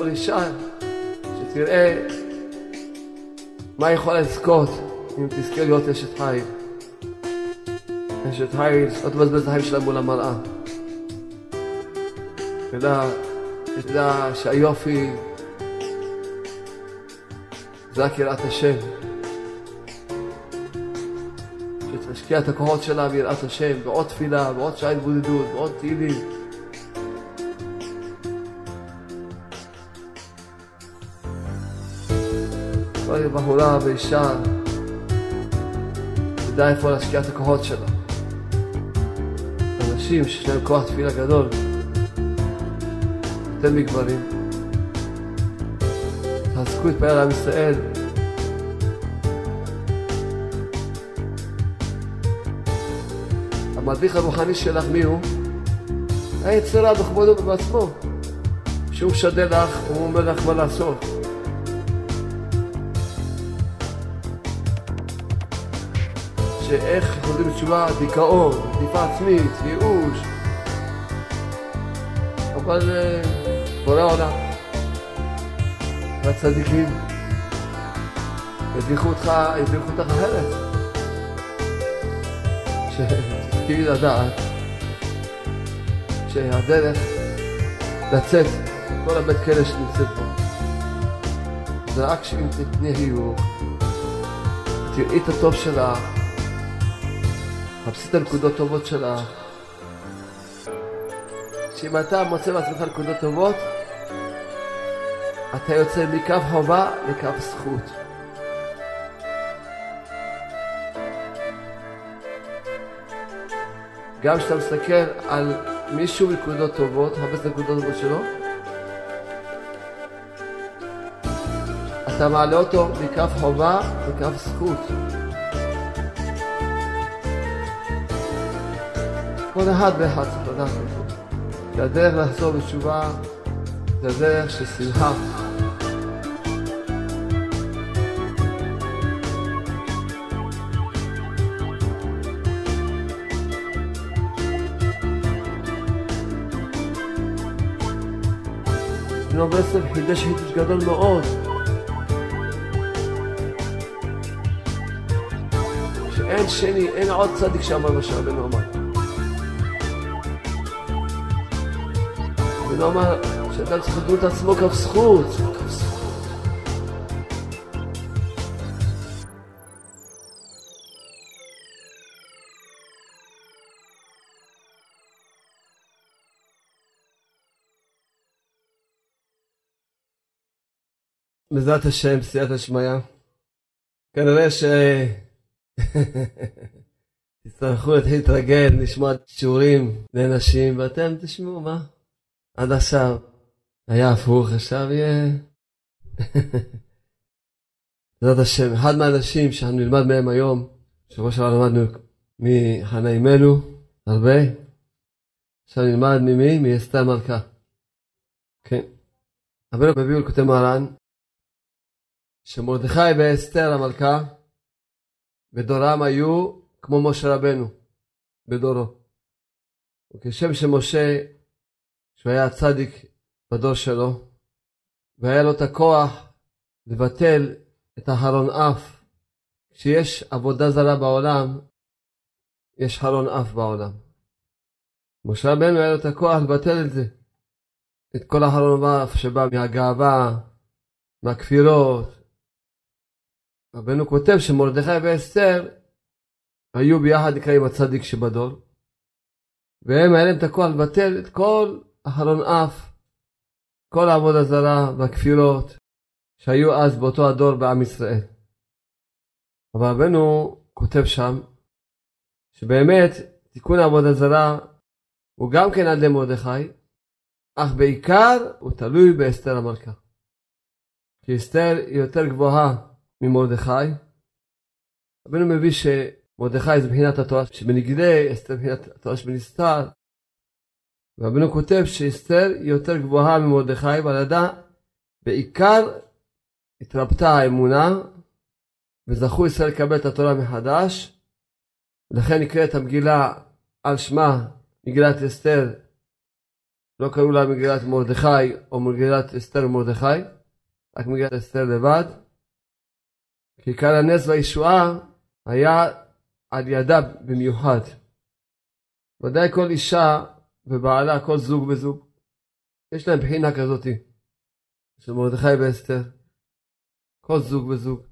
כל אישה שתראה מה יכולה לזכות אם תזכה להיות אשת חיל. אשת חיל, לא תבזבז את החיים שלה מול המראה. תדע, תדע שהיופי זה רק יראת השם. שתשקיע את הכוחות שלה ביראת השם, בעוד תפילה, בעוד שעה התבודדות, בעוד תהילים. בחורה ואישה תדע איפה להשקיע את הכוחות שלה. אנשים שיש להם כוח תפילה גדול, יותר מגברים. תחזקו את פאר עם ישראל. המדריך הרוחני שלך מי הוא? היצר רע בכבודו ובעצמו. שהוא משדר לך, הוא אומר לך מה לעשות. שאיך חוזרים בתשובה, דיכאון, עדיפה עצמית, ייאוש. אבל בורא עולם והצדיקים ידיחו אותך, ידיחו אותך אחרת. שתשכילי לדעת שהדרך לצאת כל הבית כלא שנמצאת בו זה רק שאם תתני חיוך, תראי את הטוב שלך חפשי את הנקודות טובות שלך. שאם אתה מוצא לעצמך נקודות טובות, אתה יוצא מקו חובה לקו זכות. גם כשאתה מסתכל על מישהו בנקודות טובות, חפש את הנקודות טובות שלו, אתה מעלה אותו מקו חובה לקו זכות. כל אחד ואחד צריך לדעת את זה. שהדרך לחזור בתשובה זה הדרך של שמחה. בנו בעצם חידש חידוש גדול מאוד. שאין שני, אין עוד צדיק שאמר מה שרבנו אמר. לא אמר שאדם צריך לדמות עצמו כף זכות. בעזרת השם, סייעת השמיא. כנראה ש... תצטרכו להתחיל להתרגל, לשמוע שיעורים לנשים, ואתם תשמעו מה. עד עכשיו היה הפוך, עכשיו יהיה... בעזרת השם, אחד מהאנשים שאנחנו נלמד מהם היום, שבוע שעבר למדנו מחנה אימנו, הרבה. עכשיו נלמד ממי? מאסתר מלכה. כן. רבנו בביאו לכותב מרן, שמרדכי ואסתר המלכה בדורם היו כמו משה רבנו בדורו. וכשם שמשה שהוא היה צדיק בדור שלו, והיה לו את הכוח לבטל את החלון אף. כשיש עבודה זרה בעולם, יש חלון אף בעולם. משה רבנו היה לו את הכוח לבטל את זה. את כל החלון אף שבא מהגאווה, מהכפירות. רבנו כותב שמרדכי ואסתר היו ביחד נקראים הצדיק שבדור, והם היה להם את הכוח לבטל את כל החלון אף, כל העבודה זרה והכפירות שהיו אז באותו הדור בעם ישראל. אבל רבנו כותב שם, שבאמת תיקון העבודה זרה הוא גם כן על ידי מרדכי, אך בעיקר הוא תלוי באסתר המלכה. כי אסתר היא יותר גבוהה ממרדכי. רבנו מביא שמרדכי זה מבחינת התורה שבנגדי, אסתר מבחינת התורה שבנסתר, רבנו כותב שאסתר יותר גבוהה ממרדכי, ועל ידה בעיקר התרבתה האמונה, וזכו ישראל לקבל את התורה מחדש, ולכן נקראת המגילה על שמה מגילת אסתר, לא קראו לה מגילת מרדכי או מגילת אסתר ומרדכי, רק מגילת אסתר לבד. כי כאן הנס והישועה היה על ידה במיוחד. ודאי כל אישה ובעלה, כל זוג וזוג, יש להם בחינה כזאתי, של מרדכי ואסתר. כל זוג וזוג.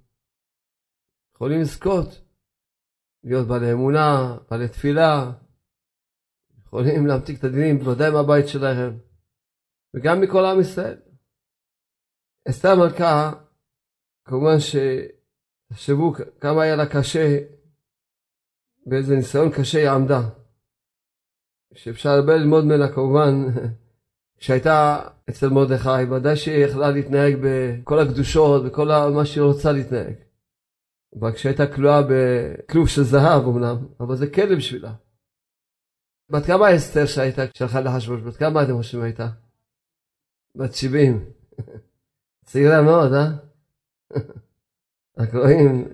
יכולים לזכות, להיות בעלי אמונה, בעלי תפילה, יכולים להמתיק את הדינים, בוודאי מהבית שלהם, וגם מכל עם ישראל. אסתר המלכה, כמובן שתחשבו כמה היה לה קשה, באיזה ניסיון קשה היא עמדה. שאפשר הרבה ללמוד ממנה כמובן, כשהייתה אצל מרדכי, ודאי שהיא יכלה להתנהג בכל הקדושות, בכל מה שהיא רוצה להתנהג. אבל כשהייתה כלואה בכלוב של זהב אמנם, אבל זה כלב בשבילה. בת כמה אסתר שהייתה כשהלכה לאחשוורוש? בת כמה אתם חושבים הייתה? בת 70. צעירה מאוד, אה? רק רואים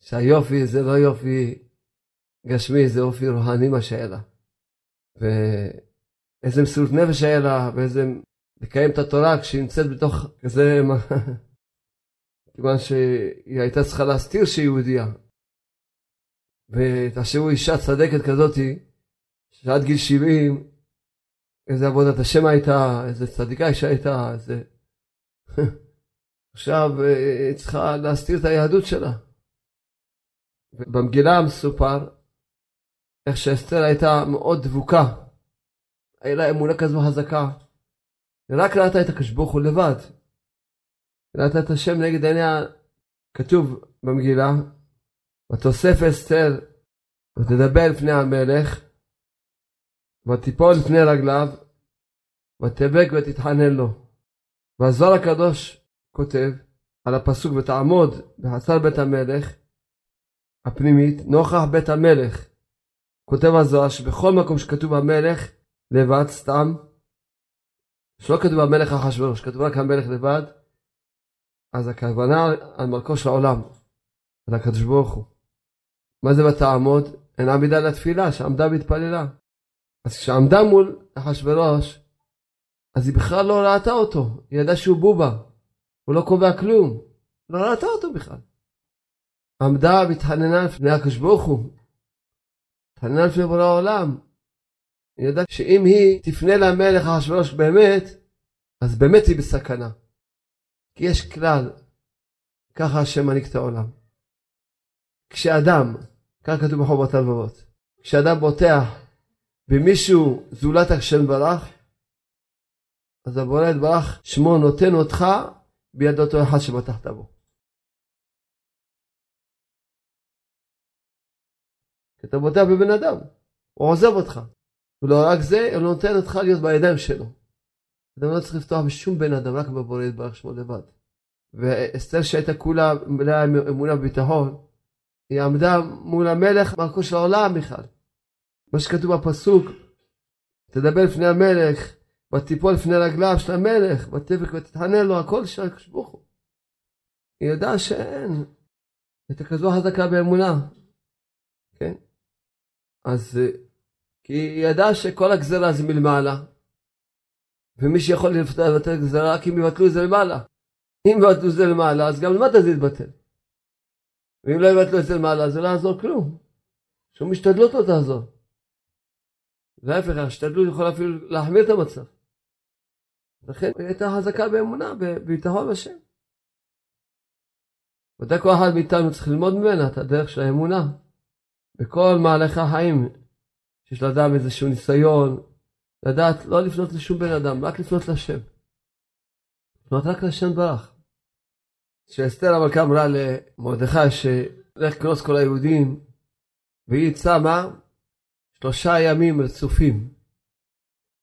שהיופי זה לא יופי גשמי, זה אופי רוהני מה שהיה לה. ואיזה מסירות נפש היה לה, ואיזה לקיים את התורה כשהיא נמצאת בתוך כזה... כיוון שהיא הייתה צריכה להסתיר שהיא יהודייה. ותחשבו אישה צדקת כזאתי, שעד גיל 70, איזה עבודת השם הייתה, איזה צדיקה אישה הייתה, איזה... עכשיו אה, היא צריכה להסתיר את היהדות שלה. במגילה מסופר איך שאסתר הייתה מאוד דבוקה. היה לה אמונה כזו חזקה. ורק ראתה את הקדוש ברוך הוא לבד. ראתה את השם נגד עיניה, כתוב במגילה, ותוסף אסתר ותדבר לפני המלך ותיפול לפני רגליו, ותבק ותתחנן לו. והזוהר הקדוש כותב על הפסוק ותעמוד בחצר בית המלך הפנימית נוכח בית המלך. כותב הזוהר שבכל מקום שכתוב המלך לבד סתם, שלא כתוב המלך אחשורוש, כתוב רק המלך לבד, אז הכוונה על מלכו של העולם, על הקדוש ברוך הוא. מה זה ותעמוד? אין עמידה לתפילה, שעמדה והתפללה. אז כשעמדה מול אחשורוש, אז היא בכלל לא ראתה אותו, היא ידעה שהוא בובה, הוא לא קובע כלום, לא ראתה אותו בכלל. עמדה והתחננה לפני הקדוש ברוך הוא, התחננה לפני בורא העולם. היא ידעה שאם היא תפנה למלך אחשורוש באמת, אז באמת היא בסכנה. כי יש כלל, ככה השם מנהיג את העולם. כשאדם, כך כתוב בחובות הלבבות, כשאדם בוטח במישהו זולת השם ברח, אז הבורא יתברך שמו נותן אותך ביד אותו אחד שבטחת בו. כי אתה בוטח בבן אדם, הוא עוזב אותך. ולא רק זה, הוא נותן אותך להיות בידיים שלו. אדם לא צריך לפתוח בשום בן אדם, רק בבורא יתברך שמו לבד. ואסתר שהייתה כולה מלאה אמונה וביטחון, היא עמדה מול המלך מלכו של העולם בכלל. מה שכתוב בפסוק, תדבר לפני המלך, ותיפול לפני רגליו של המלך, ותבק ותתחנן לו, הכל של הקדוש. היא ידעה שאין, הייתה כזו חזקה באמונה, כן? אז כי היא ידעה שכל הגזרה זה מלמעלה, ומי שיכול לבטל גזרה רק אם יבטלו את זה למעלה. אם יבטלו את זה למעלה, אז גם למטה זה יתבטל. ואם לא יבטלו את זה למעלה, זה לא יעזור כלום. שום השתדלות לא תעזור. להפך, ההשתדלות יכולה אפילו להחמיר את המצב. לכן היא הייתה חזקה באמונה, בביטחון בשם. ודאי כל אחד מאיתנו צריך ללמוד ממנה את הדרך של האמונה. בכל מהלך החיים, שיש לאדם איזשהו ניסיון, לדעת לא לפנות לשום בן אדם, רק לפנות לשם. לפנות רק לשם ברך. כשאסתר המלכה אמרה למרדכי שלך כנוס כל היהודים, והיא צמה שלושה ימים רצופים,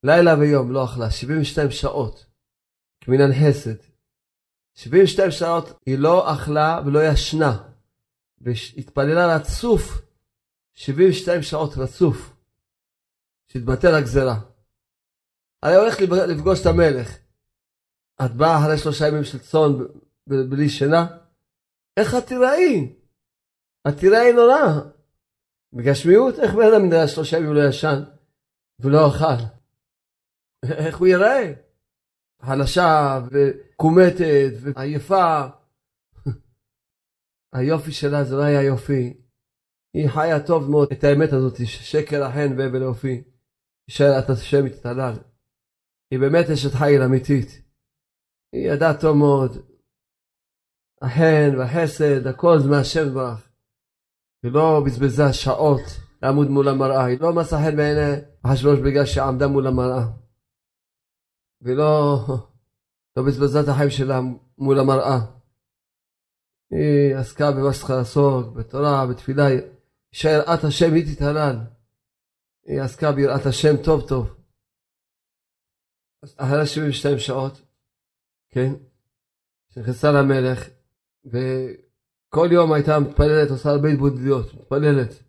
לילה ויום לא אכלה, 72 שעות, כמינן חסד. 72 שעות היא לא אכלה ולא ישנה, והתפללה רצוף 72 שעות רצוף, שהתבטל הגזרה. הרי הולך לפגוש את המלך. את באה אחרי שלושה ימים של צאן בלי שינה? איך את תיראי? את תיראי נורא. בגשמיות, איך בן אדם נראה שלושה ימים לא ישן ולא אכל? איך הוא ייראה? חלשה וקומטת ועייפה. היופי שלה זה לא היה יופי. היא חיה טוב מאוד את האמת הזאת, שקר החן והבל אופי. ישאר את השם יתתלל. היא באמת אשת חיל אמיתית. היא ידעה טוב מאוד. החן והחסד, הכל זה מהשם ברך. היא לא בזבזה שעות לעמוד מול המראה, היא לא מצאה חן בעיני אחשוורוש בגלל שעמדה מול המראה. והיא לא, לא בזבזה את החיים שלה מול המראה. היא עסקה במה שצריכה לעסוק, בתורה, בתפילה, שיראת השם היא תתהלל. היא עסקה ביראת השם טוב טוב. אחרי 72 שעות, כן, שנכנסה למלך, וכל יום הייתה מתפללת, עושה הרבה התבודדויות, מתפללת.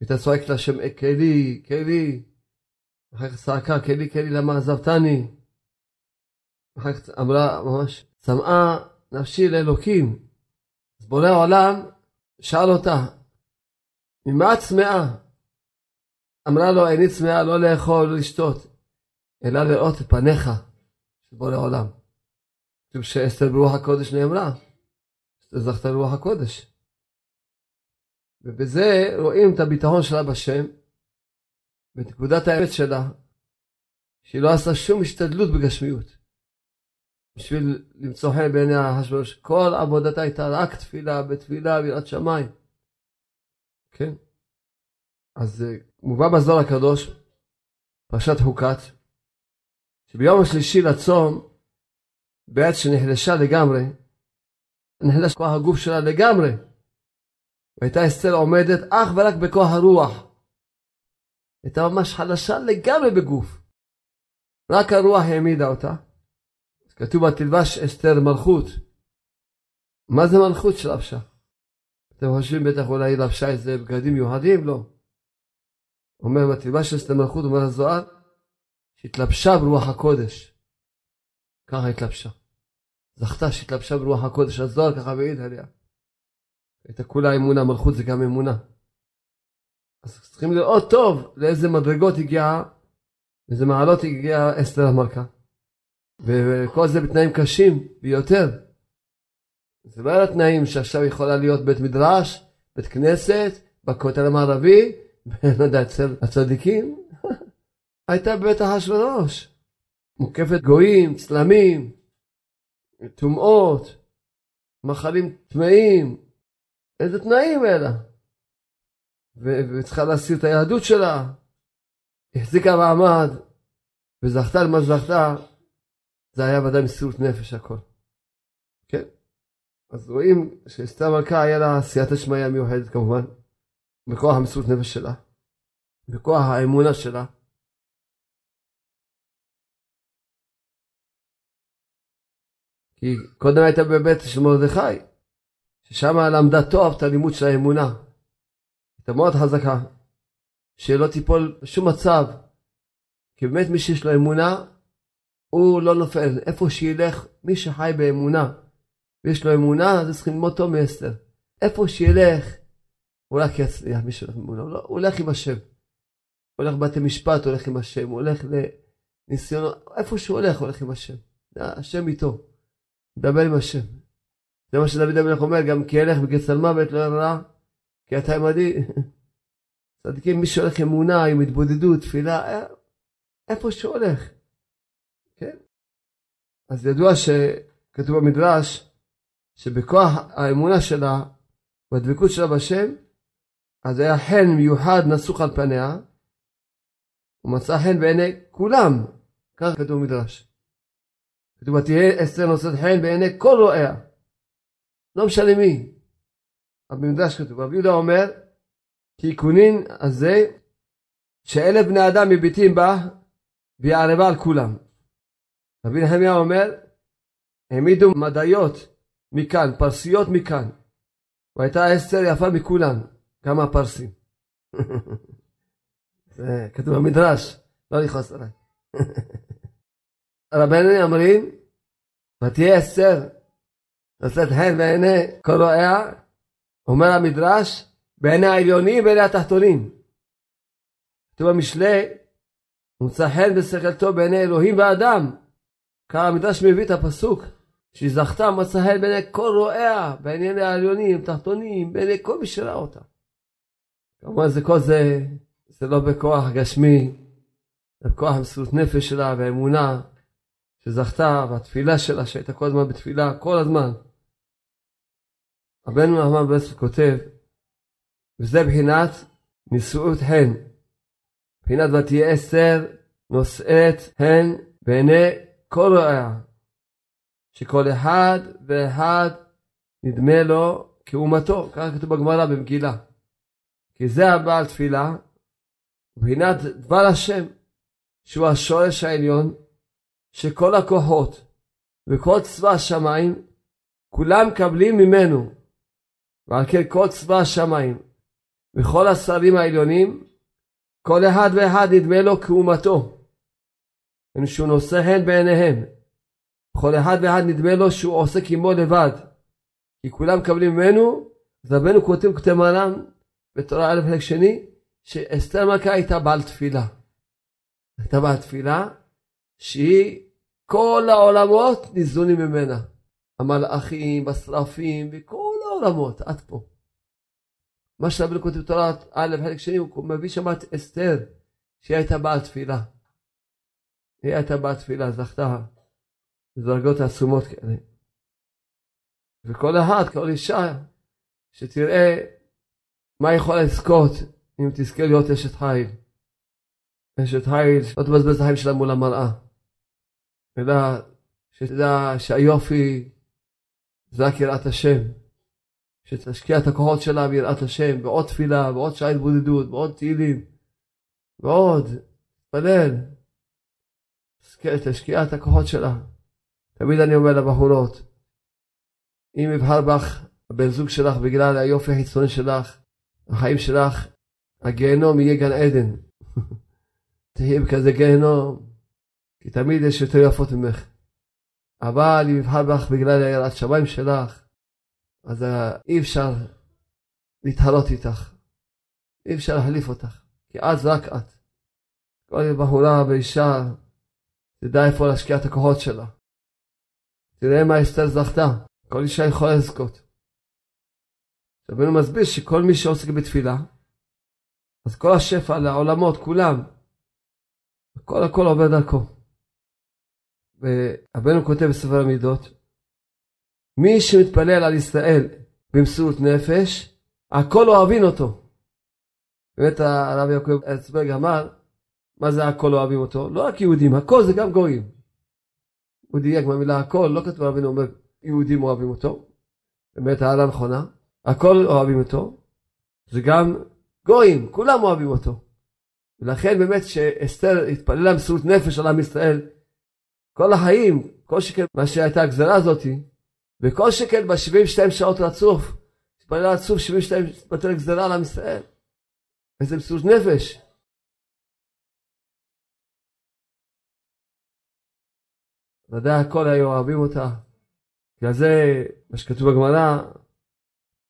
הייתה צועקת להשם, כלי, כלי. אחר כך צעקה, כלי, כלי, למה עזבתני? אחר כך אמרה ממש, צמאה נפשי לאלוקים. אז בורא עולם שאל אותה, ממה צמאה? אמרה לו, איני צמאה לא לאכול, לא לשתות, אלא לראות את פניך של בורא עולם. כתוב שאסתר ברוח הקודש נאמרה, זכתה לרוח הקודש. ובזה רואים את הביטחון שלה בשם, ואת נקודת האמת שלה, שהיא לא עשה שום השתדלות בגשמיות. בשביל למצוא חן בעיני האחשוורוש. כל עבודתה הייתה רק תפילה, בתפילה, ביראת שמיים. כן? אז אה, מובא בזוהר הקדוש, פרשת חוקת, שביום השלישי לצום, בעת שנחלשה לגמרי, נחלש כוח הגוף שלה לגמרי, והייתה אסתר עומדת אך ורק בכוח הרוח. הייתה ממש חלשה לגמרי בגוף. רק הרוח העמידה אותה. כתוב בתלבש אסתר מלכות. מה זה מלכות שלבשה? אתם חושבים בטח אולי היא לבשה איזה בגדים מיוחדים? לא. אומר בתלבש אסתר מלכות, אומר הזוהר, שהתלבשה ברוח הקודש. ככה התלבשה. זכתה שהתלבשה ברוח הקודש, הזוהר ככה מעיד עליה. הייתה כולה אמונה, מלכות זה גם אמונה. אז צריכים לראות טוב לאיזה מדרגות הגיעה, איזה מעלות הגיעה אסתר המלכה. וכל זה בתנאים קשים ביותר. זה לא היה תנאים שעכשיו יכולה להיות בית מדרש, בית כנסת, בכותל המערבי, לא יודע, אצל הצדיקים, הייתה בבית אחשורוש. מוקפת גויים, צלמים, טומאות, מחלים טמאים, איזה תנאים אלה. וצריכה להסיר את היהדות שלה. החזיקה מעמד, וזכתה למה שזכתה, זה היה ודאי מסירות נפש הכל. אז רואים שאסתר מלכה היה לה סייעתא שמיא מיוחדת כמובן, בכוח המסירות נפש שלה, בכוח האמונה שלה. כי קודם הייתה בבית של מרדכי, ששם למדה טוב את הלימוד של האמונה. הייתה מאוד חזקה, שלא תיפול בשום מצב, כי באמת מי שיש לו אמונה, הוא לא נופל. איפה שילך, מי שחי באמונה, ויש לו אמונה, זה צריך ללמוד טוב מאסתר. איפה שילך, הוא רק יצליח, מי שהולך באמונה. לא, הוא הולך עם השם. הוא הולך לבתי משפט, הולך עם השם. הוא הולך לניסיונות, איפה שהוא הולך, הולך עם השם. השם איתו. מדבר עם השם. זה מה שדוד המלך אומר, גם כי ילך בגצל מוות לא ירא, כי אתה עמדי. צדיקים, מי שהולך אמונה, עם התבודדות, תפילה, איפה שהוא הולך. כן? אז ידוע שכתוב במדרש, שבכוח האמונה שלה, בדבקות שלה בשם, אז היה חן מיוחד נסוך על פניה, ומצא חן בעיני כולם, כך כתוב במדרש. כתוב, ותהיה אסתר נושאת חן בעיני כל רואיה, לא משנה מי. במדרש כתוב, רבי יהודה אומר, כי קונין הזה, שאלף בני אדם מביטים בה, והיא ערבה על כולם. רבי נחמיה אומר, העמידו מדעיות מכאן, פרסיות מכאן. והייתה אסתר יפה מכולן, כמה פרסים. זה כתוב במדרש, לא לכעוס עליי. רבנו אומרים, ותהיה אסתר, לצאת חן בעיני כל רואיה, אומר המדרש, בעיני העליונים ובעיני התחתונים. כתוב במשלי, ומצא חן בשכל טוב בעיני אלוהים ואדם. כאן המדרש מביא את הפסוק, שהיא זכתה מצא חן בעיני כל רואיה, בענייני העליונים, תחתונים, בעיני כל מי שראה אותה. כמובן זה כל זה, זה לא בכוח גשמי, זה בכוח המסירות נפש שלה והאמונה שזכתה, והתפילה שלה שהייתה כל הזמן בתפילה, כל הזמן. רבנו נחמן ברסלב כותב, וזה בחינת נשאות חן. בחינת ותהיה אסתר נושאת הן בעיני כל רעיה, שכל אחד ואחד נדמה לו כאומתו, ככה כתוב בגמרא במגילה. כי זה הבעל תפילה, מבחינת דבר השם, שהוא השורש העליון, שכל הכוחות וכל צבא השמיים, כולם מקבלים ממנו, ועל כן כל צבא השמיים וכל השרים העליונים, כל אחד ואחד נדמה לו כאומתו, שהוא נושא הן בעיניהם. כל אחד ואחד נדמה לו שהוא עושה כמו לבד, כי כולם מקבלים ממנו, אז רבנו כותב כותב מרן בתורה א' חלק שני, שאסתר מלכה הייתה בעל תפילה. הייתה בעל תפילה שהיא, כל העולמות ניזונים ממנה. המלאכים, השרפים, וכל העולמות, עד פה. מה שרבנו כותב בתורה א' חלק שני, הוא מביא שם את אסתר, שהיא הייתה בעל תפילה. היא הייתה בעל תפילה, זכתה לדרגות עצומות כאלה. וכל אחת, כל אישה, שתראה מה יכולה לזכות אם תזכה להיות אשת חיל. אשת חיל, לא תבזבז את החיים שלה מול המראה. אלא שתדע שהיופי זה רק יראת השם. שתשקיע את הכוחות שלה ביראת השם, בעוד תפילה, בעוד שעה התבודדות, בעוד תהילים, ועוד, תפלל. תשקיע את הכוחות שלה. תמיד אני אומר לבחורות, אם יבחר בך הבן זוג שלך בגלל היופי החיצוני שלך, החיים שלך, הגיהנום יהיה גן עדן. תהיי בכזה גיהנום, כי תמיד יש יותר יפות ממך. אבל אם יבחר בך בגלל היראת שמיים שלך, אז אי אפשר להתחרות איתך. אי אפשר להחליף אותך, כי את זה רק את. כל בחורה ואישה תדע איפה להשקיע את הכוחות שלה. תראה מה אסתר זכתה, כל אישה יכולה לזכות. רבנו מסביר שכל מי שעוסק בתפילה, אז כל השפע לעולמות, כולם, הכל הכל עובר דרכו. ורבנו כותב בספר המידות, מי שמתפלל על ישראל במסירות נפש, הכל אוהבים אותו. באמת הרב יעקב ארצברג אמר, מה זה הכל אוהבים אותו? לא רק יהודים, הכל זה גם גויים. הוא דייק במילה הכל, לא כתוב רבינו אומר, יהודים אוהבים אותו. באמת הערה נכונה. הכל אוהבים אותו, זה גם גויים, כולם אוהבים אותו. ולכן באמת שאסתר התפללה מסירות נפש על עם ישראל, כל החיים, כל שכן מה שהייתה הגזרה הזאתי, וכל שכן ב-72 שעות רצוף, התפללה רצוף 72 שעות גזרה על עם ישראל. איזה מסירות נפש. ודאי הכל היו אוהבים אותה. בגלל זה, מה שכתוב בגמרא,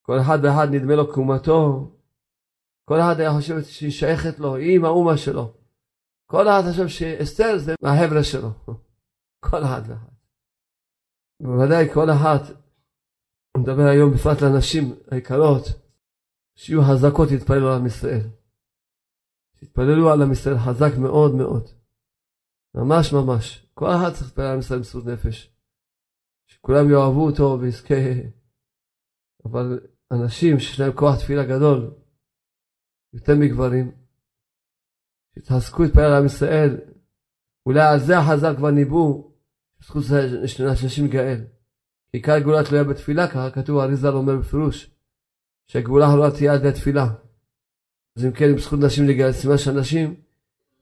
כל אחד ואחד נדמה לו קומתו, כל אחד היה חושב שהיא שייכת לו, היא עם האומה שלו. כל אחד חושב שאסתר זה מהחבר'ה שלו. כל אחד ואחד. בוודאי כל אחד, אני מדבר היום בפרט לנשים היקרות, שיהיו חזקות להתפללו על עם ישראל. תתפללו על עם ישראל חזק מאוד מאוד. ממש ממש. כל אחד צריך להתפלל על ישראל במסירות נפש. שכולם יאהבו אותו ויזכה. אבל אנשים שיש להם כוח תפילה גדול, יותר מגברים, שהתעסקו להתפלל על עם ישראל, אולי על זה החז"ל כבר ניבאו, זכות שנשים גאל. כי עיקר גאולה תלויה בתפילה, ככה כתוב, אריזל אומר בפירוש, שהגאולה האחרונה תהיה על ידי התפילה. אז אם כן, עם זכות נשים לגאל, סימן שאנשים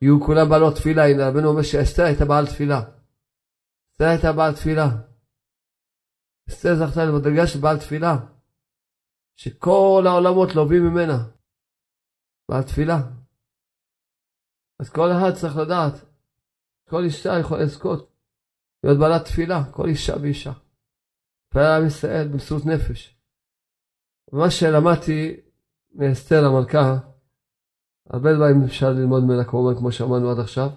יהיו כולם בעלות תפילה. הנה רבנו אומר שאסתר הייתה בעל תפילה. אסתר הייתה בעל תפילה. אסתר זכתה למדרגה של בעל תפילה. שכל העולמות לובים ממנה, והתפילה. אז כל אחד צריך לדעת, כל אישה יכולה לזכות להיות בעלת תפילה, כל אישה ואישה. תפילה עם ישראל במסירות נפש. ומה שלמדתי מאסתר המלכה, הרבה דברים אפשר ללמוד ממנה כמובן כמו שאמרנו עד עכשיו,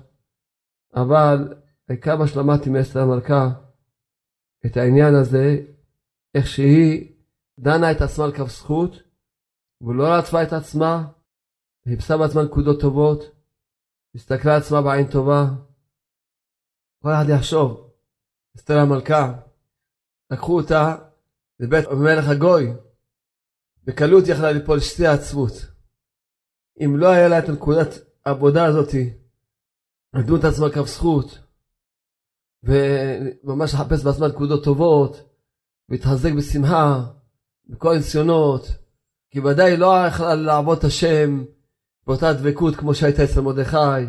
אבל כמה שלמדתי מאסתר המלכה את העניין הזה, איך שהיא דנה את עצמה לכף זכות, ולא רצפה את עצמה, חיפשה בעצמה נקודות טובות, הסתכלה עצמה בעין טובה. כל אחד יחשוב, אסתר המלכה, לקחו אותה לבית מלך הגוי, בקלות יכלה ליפול שתי עצמות. אם לא היה לה את הנקודת העבודה הזאתי, לדון את עצמה כף זכות, וממש לחפש בעצמה נקודות טובות, להתחזק בשמחה, בכל הניסיונות, כי ודאי לא יכלה לעבוד את השם באותה דבקות כמו שהייתה אצל מרדכי,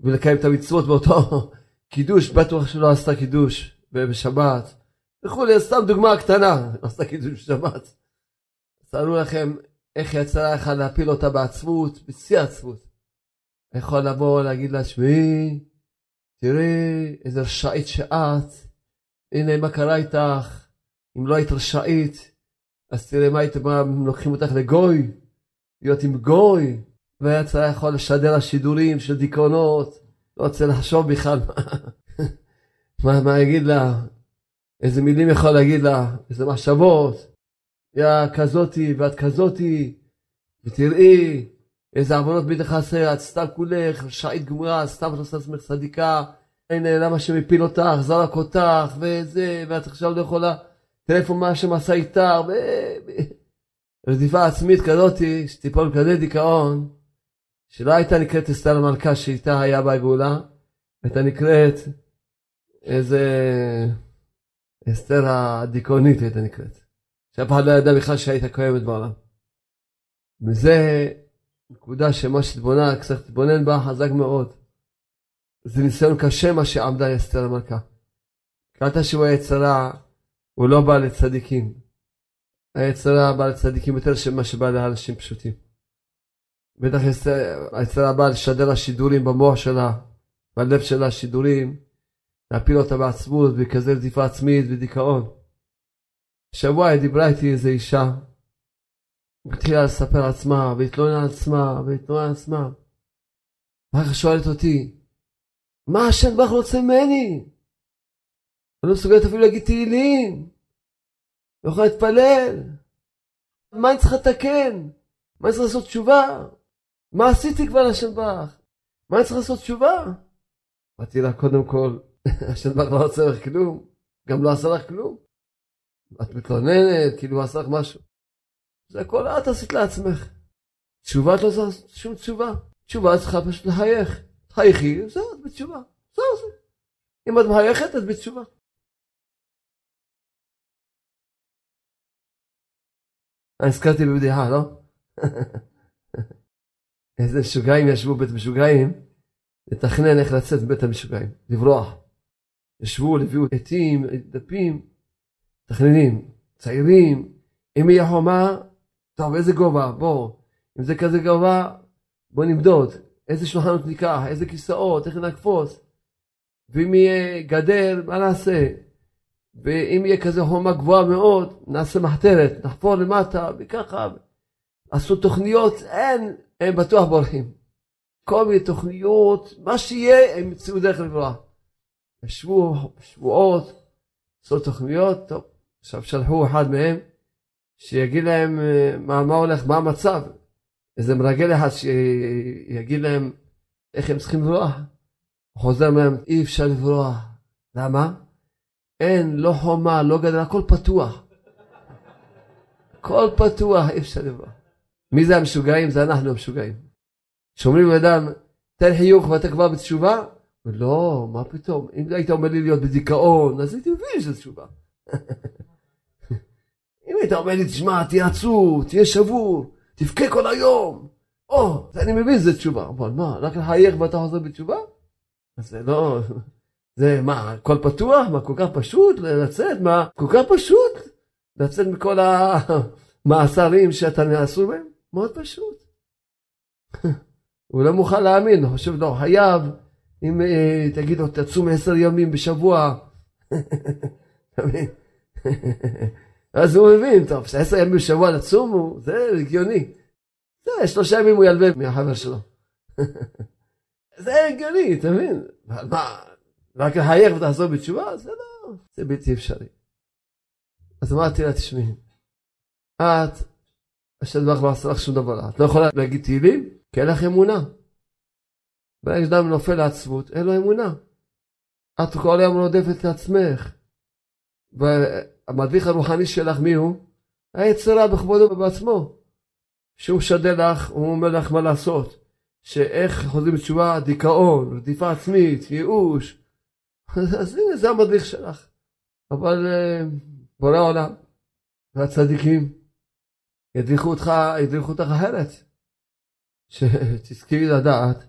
ולקיים את המצוות באותו קידוש, בטוח שלא עשתה קידוש בשבת, וכולי, סתם דוגמה קטנה, עשתה קידוש בשבת. תארו לכם איך יצא לך להפיל אותה בעצבות, בשיא העצבות. יכול לבוא להגיד לה, שמעי, תראי איזה רשאית שאת, הנה מה קרה איתך, אם לא היית רשאית, אז תראה מה היית, מה לוקחים אותך לגוי, להיות עם גוי, והיה צריך יכול לשדר השידורים של דיכאונות, לא רוצה לחשוב בכלל. מה, מה יגיד לה, איזה מילים יכול להגיד לה, איזה מחשבות, יא כזאתי ואת כזאתי, ותראי איזה עוונות בידך עשה, את סתם כולך, רשאית גמורה, סתם את עושה עצמך צדיקה, הנה למה שמפיל אותך, זרק אותך, וזה, ואת עכשיו לא יכולה, תראה איפה מה השם עשה איתך, ו... רדיפה עצמית כזאתי, שתיפול כזה דיכאון, שלא הייתה נקראת אסתר המלכה שאיתה היה בגאולה, הייתה נקראת איזה אסתר הדיכאונית הייתה נקראת. שאף אחד לא ידע בכלל שהייתה קיימת בעולם. וזה נקודה שמה שתבונה, קצת תתבונן בה חזק מאוד. זה ניסיון קשה מה שעמדה אסתר המלכה. קראת שהוא היצרה, הוא לא בא לצדיקים. היצרה בא לצדיקים יותר ממה שבא לאנשים פשוטים. בטח היצרה באה לשדר לה שידורים במוח שלה, בלב שלה שידורים, להפיל אותה בעצמות, בכזה רדיפה עצמית ודיכאון. שבוע דיברה איתי איזה אישה, התחילה לספר עצמה, והתלוננה על עצמה, והתלוננה על עצמה. ואחר כך שואלת אותי, מה השם ברוך רוצה ממני? אני לא מסוגלת אפילו להגיד תהילים. לא יכולה להתפלל. מה אני צריכה לתקן? מה אני צריך לעשות תשובה? מה עשיתי כבר לשם ברוך? מה אני צריך לעשות תשובה? אמרתי לה, קודם כל, השם ברוך לא רוצה לך כלום, גם לא עשה לך כלום. את מתלוננת, כאילו הוא עשה לך משהו. זה הכל את עשית לעצמך. תשובה את לא עושה שום תשובה. תשובה צריכה פשוט לחייך. חייכי, זהו, את בתשובה. זהו זה. אם את מחייכת, את בתשובה. אני הזכרתי בבדיחה, לא? איזה משוגעים ישבו בית משוגעים, לתכנן איך לצאת מבית המשוגעים, לברוח. ישבו, הביאו עטים, דפים, מתכננים, צעירים, אם יהיה חומה, טוב, איזה גובה, בוא, אם זה כזה גובה, בוא נמדוד, איזה שולחנות ניקח, איזה כיסאות, איך נקפוץ, ואם יהיה גדר, מה נעשה? ואם יהיה כזה חומה גבוהה מאוד, נעשה מחתרת, נחפור למטה, וככה. עשו תוכניות, אין, הם בטוח בורחים. כל מיני תוכניות, מה שיהיה, הם ימצאו דרך לברוח. ישבו שבועות, עשו תוכניות, טוב, עכשיו שלחו אחד מהם, שיגיד להם אה, מה, מה הולך, מה המצב. איזה מרגל אחד שיגיד להם איך הם צריכים לברוח. הוא חוזר מהם, אי אפשר לברוח. למה? אין, לא חומה, לא גדר, הכל פתוח. הכל פתוח, אי אפשר לברוח. מי זה המשוגעים? זה אנחנו המשוגעים. שאומרים לאדם, תן חיוך ואתה כבר בתשובה? לא, מה פתאום? אם היית אומר לי להיות בדיכאון, אז הייתי מבין שזה תשובה. אם היית אומר לי, תשמע, תהיה עצוב, תהיה שבור, תבכה כל היום, או, זה אני מבין שזה תשובה. אבל מה, רק לחייך ואתה חוזר בתשובה? זה לא... זה מה, הכל פתוח? מה, כל כך פשוט לצאת? מה, כל כך פשוט לצאת מכל המאסרים שאתה נאסור בהם? מאוד פשוט. הוא לא מוכן להאמין, הוא חושב, לא, חייב, אם אה, תגיד לו, תצום עשר ימים בשבוע. אז הוא מבין, טוב, עשר ימים בשבוע לצום, זה הגיוני. זה, שלושה ימים הוא ילווה מהחבר שלו. זה הגיוני, אתה מבין? מה, רק לחייך ותחזור בתשובה? זה לא, זה בלתי אפשרי. אז אמרתי לה, תשמעי, את, השם דבר לא עשה לך שום דבר, את לא יכולה להגיד תהילים, כי אין לך אמונה. ברגע שאדם נופל לעצבות, אין לו אמונה. את כל היום רודפת לעצמך. והמדריך הרוחני שלך, מי הוא? היצרה בכבודו בעצמו. שהוא משדר לך, הוא אומר לך מה לעשות. שאיך חוזרים בתשובה, דיכאון, רדיפה עצמית, ייאוש. אז הנה, זה המדריך שלך. אבל uh, בורא עולם והצדיקים ידריכו אותך, ידריכו אותך אחרת. שתזכרי לדעת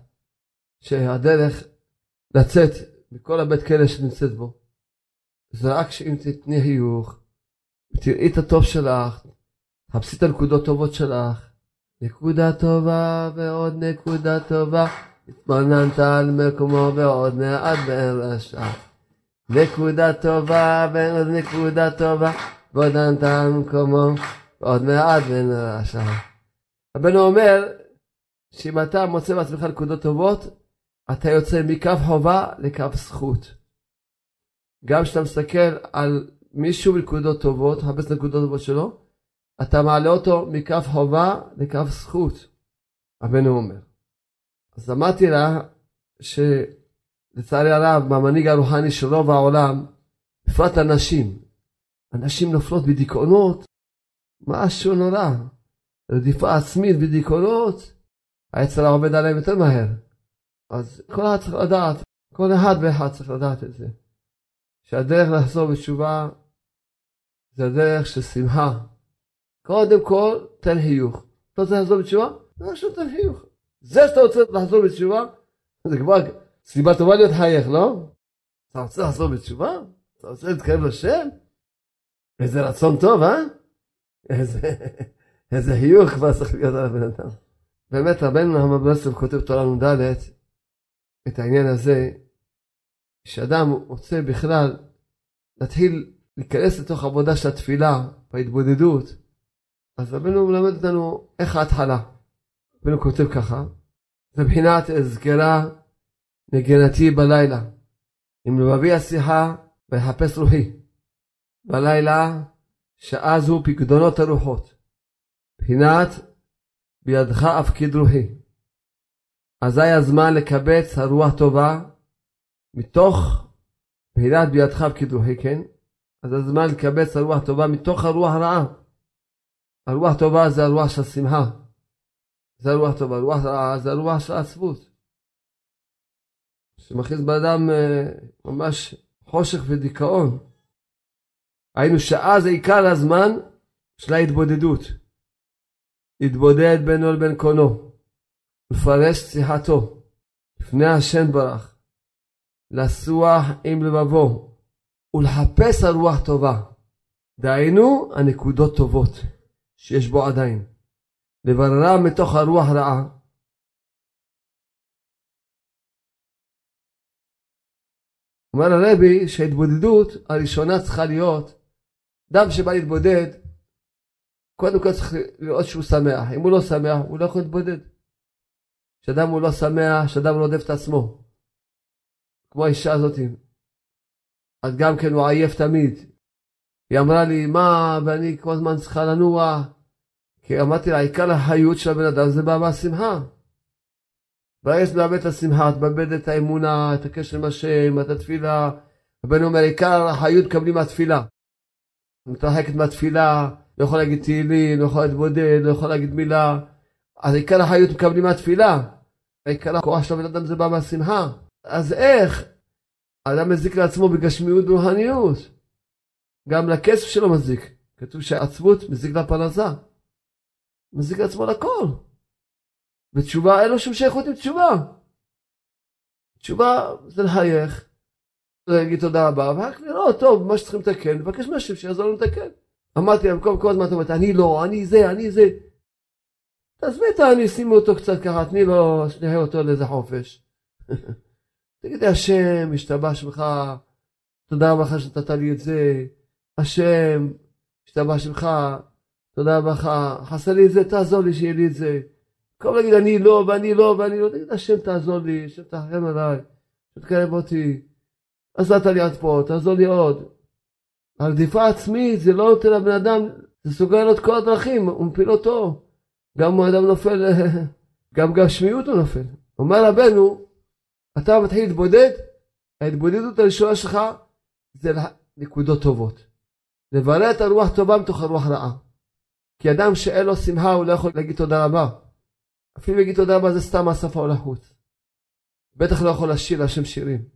שהדרך לצאת מכל הבית כלא שנמצאת בו, זה רק שאם תתני חיוך, ותראי את הטוב שלך, תחפשי את הנקודות טובות שלך, נקודה טובה ועוד נקודה טובה, התבוננת על מקומו ועוד מעט רשע. נקודה טובה ועוד נקודה טובה, התבוננת על מקומו ועוד מעט רשע. רבנו אומר שאם אתה מוצא בעצמך נקודות טובות, אתה יוצא מקו חובה לקו זכות. גם כשאתה מסתכל על מישהו בנקודות טובות, מחפש נקודות טובות שלו, אתה מעלה אותו מקו חובה לקו זכות, רבנו אומר. אז אמרתי לה שלצערי הרב, מהמנהיג הרוחני של רוב העולם, בפרט הנשים, הנשים נופלות בדיכאונות, משהו נורא. רדיפה עצמית בדיכאונות, היצר עובד עליהם יותר מהר. אז כל אחד צריך לדעת, כל אחד ואחד צריך לדעת את זה. שהדרך לחזור בתשובה זה הדרך של שמחה. קודם כל, תן חיוך. אתה רוצה לחזור בתשובה? לא, שום תן חיוך. זה שאתה רוצה לחזור בתשובה, זה כבר סיבה טובה להיות חייך, לא? אתה רוצה לחזור בתשובה? אתה רוצה להתקרב לשם? איזה רצון טוב, אה? איזה, איזה חיוך כבר צריך להיות על הבן אדם. באמת, רבנו המברסלב כותב תורה נ"ד, את העניין הזה, שאדם רוצה בכלל להתחיל להיכנס לתוך עבודה של התפילה, בהתבודדות, אז רבנו מלמד אותנו איך ההתחלה. רבנו כותב ככה, מבחינת אזכרה נגנתי בלילה, עם לבבי השיחה ויחפש רוחי. בלילה, שאז הוא פקדונות הרוחות. מבחינת בידך אפקיד רוחי. אזי הזמן לקבץ הרוח טובה מתוך בחינת בידך וקידוחי, כן? אז הזמן לקבץ הרוח טובה מתוך הרוח הרעה. הרוח טובה זה הרוח של שמחה. זה הרוח טובה. הרוח רעה זה הרוח של עצבות. שמכניס באדם אה, ממש חושך ודיכאון. היינו שעה זה עיקר הזמן של ההתבודדות. להתבודד בינו לבין קונו. לפרש שיחתו לפני השם ברך, לסוח עם לבבו ולחפש הרוח טובה. דהיינו הנקודות טובות שיש בו עדיין. לבררם מתוך הרוח רעה. אומר הרבי שההתבודדות הראשונה צריכה להיות, אדם שבא להתבודד, קודם כל צריך לראות שהוא שמח. אם הוא לא שמח, הוא לא יכול להתבודד. שאדם הוא לא שמח, שאדם לא רודף את עצמו. כמו האישה הזאת. אז גם כן הוא עייף תמיד. היא אמרה לי, מה, ואני כל הזמן צריכה לנוע. כי אמרתי לה, עיקר החיות של הבן אדם זה בא מהשמחה. ברגע שאת מאבדת את השמחה, את מאבדת את האמונה, את הקשר עם השם, את התפילה. רבנו אומר, עיקר החיות מקבלים מהתפילה. מתרחקת מהתפילה, לא יכול להגיד תהילים, לא יכול להתבודד, לא יכול להגיד מילה. אז עיקר החיות מקבלים מהתפילה. עיקר הכוח של הבן אדם זה בא מהשמחה. אז איך? האדם מזיק לעצמו בגשמיות וברוחניות. גם לכסף שלו מזיק. כתוב שעצבות מזיק לפרנסה. מזיק לעצמו לכל. ותשובה, אין לו שום שייכות עם תשובה. תשובה זה לחייך, להגיד תודה רבה, ורק לראות, טוב, מה שצריכים לתקן, לבקש מהשם שיעזור לנו לתקן. אמרתי להם כל הזמן, אני לא, אני זה, אני זה. תעזבי את העני, שימי אותו קצת ככה, תני לו, שנייה אותו לאיזה חופש. תגידי, השם, השתבש בך, תודה רבה לך שנתת לי את זה, השם, השתבש בך, תודה רבה לך, חסר לי את זה, תעזור לי שיהיה לי את זה. במקום להגיד אני לא ואני לא ואני לא, תגיד השם תעזור לי, השם תחרם עליי, תקרב אותי, עזרת לי עד פה, תעזור לי עוד. הרדיפה עצמית זה לא נותן לבן אדם, זה סוגר לו את כל הדרכים, הוא מפיל אותו. גם האדם נופל, גם גשמיות הוא נופל. אומר רבנו, אתה מתחיל להתבודד, ההתבודדות הראשונה שלך זה נקודות טובות. לברר את הרוח טובה מתוך הרוח רעה. כי אדם שאין לו שמחה הוא לא יכול להגיד תודה רבה. אפילו להגיד תודה רבה זה סתם השפה או לחוץ. בטח לא יכול לשיר להשם שירים.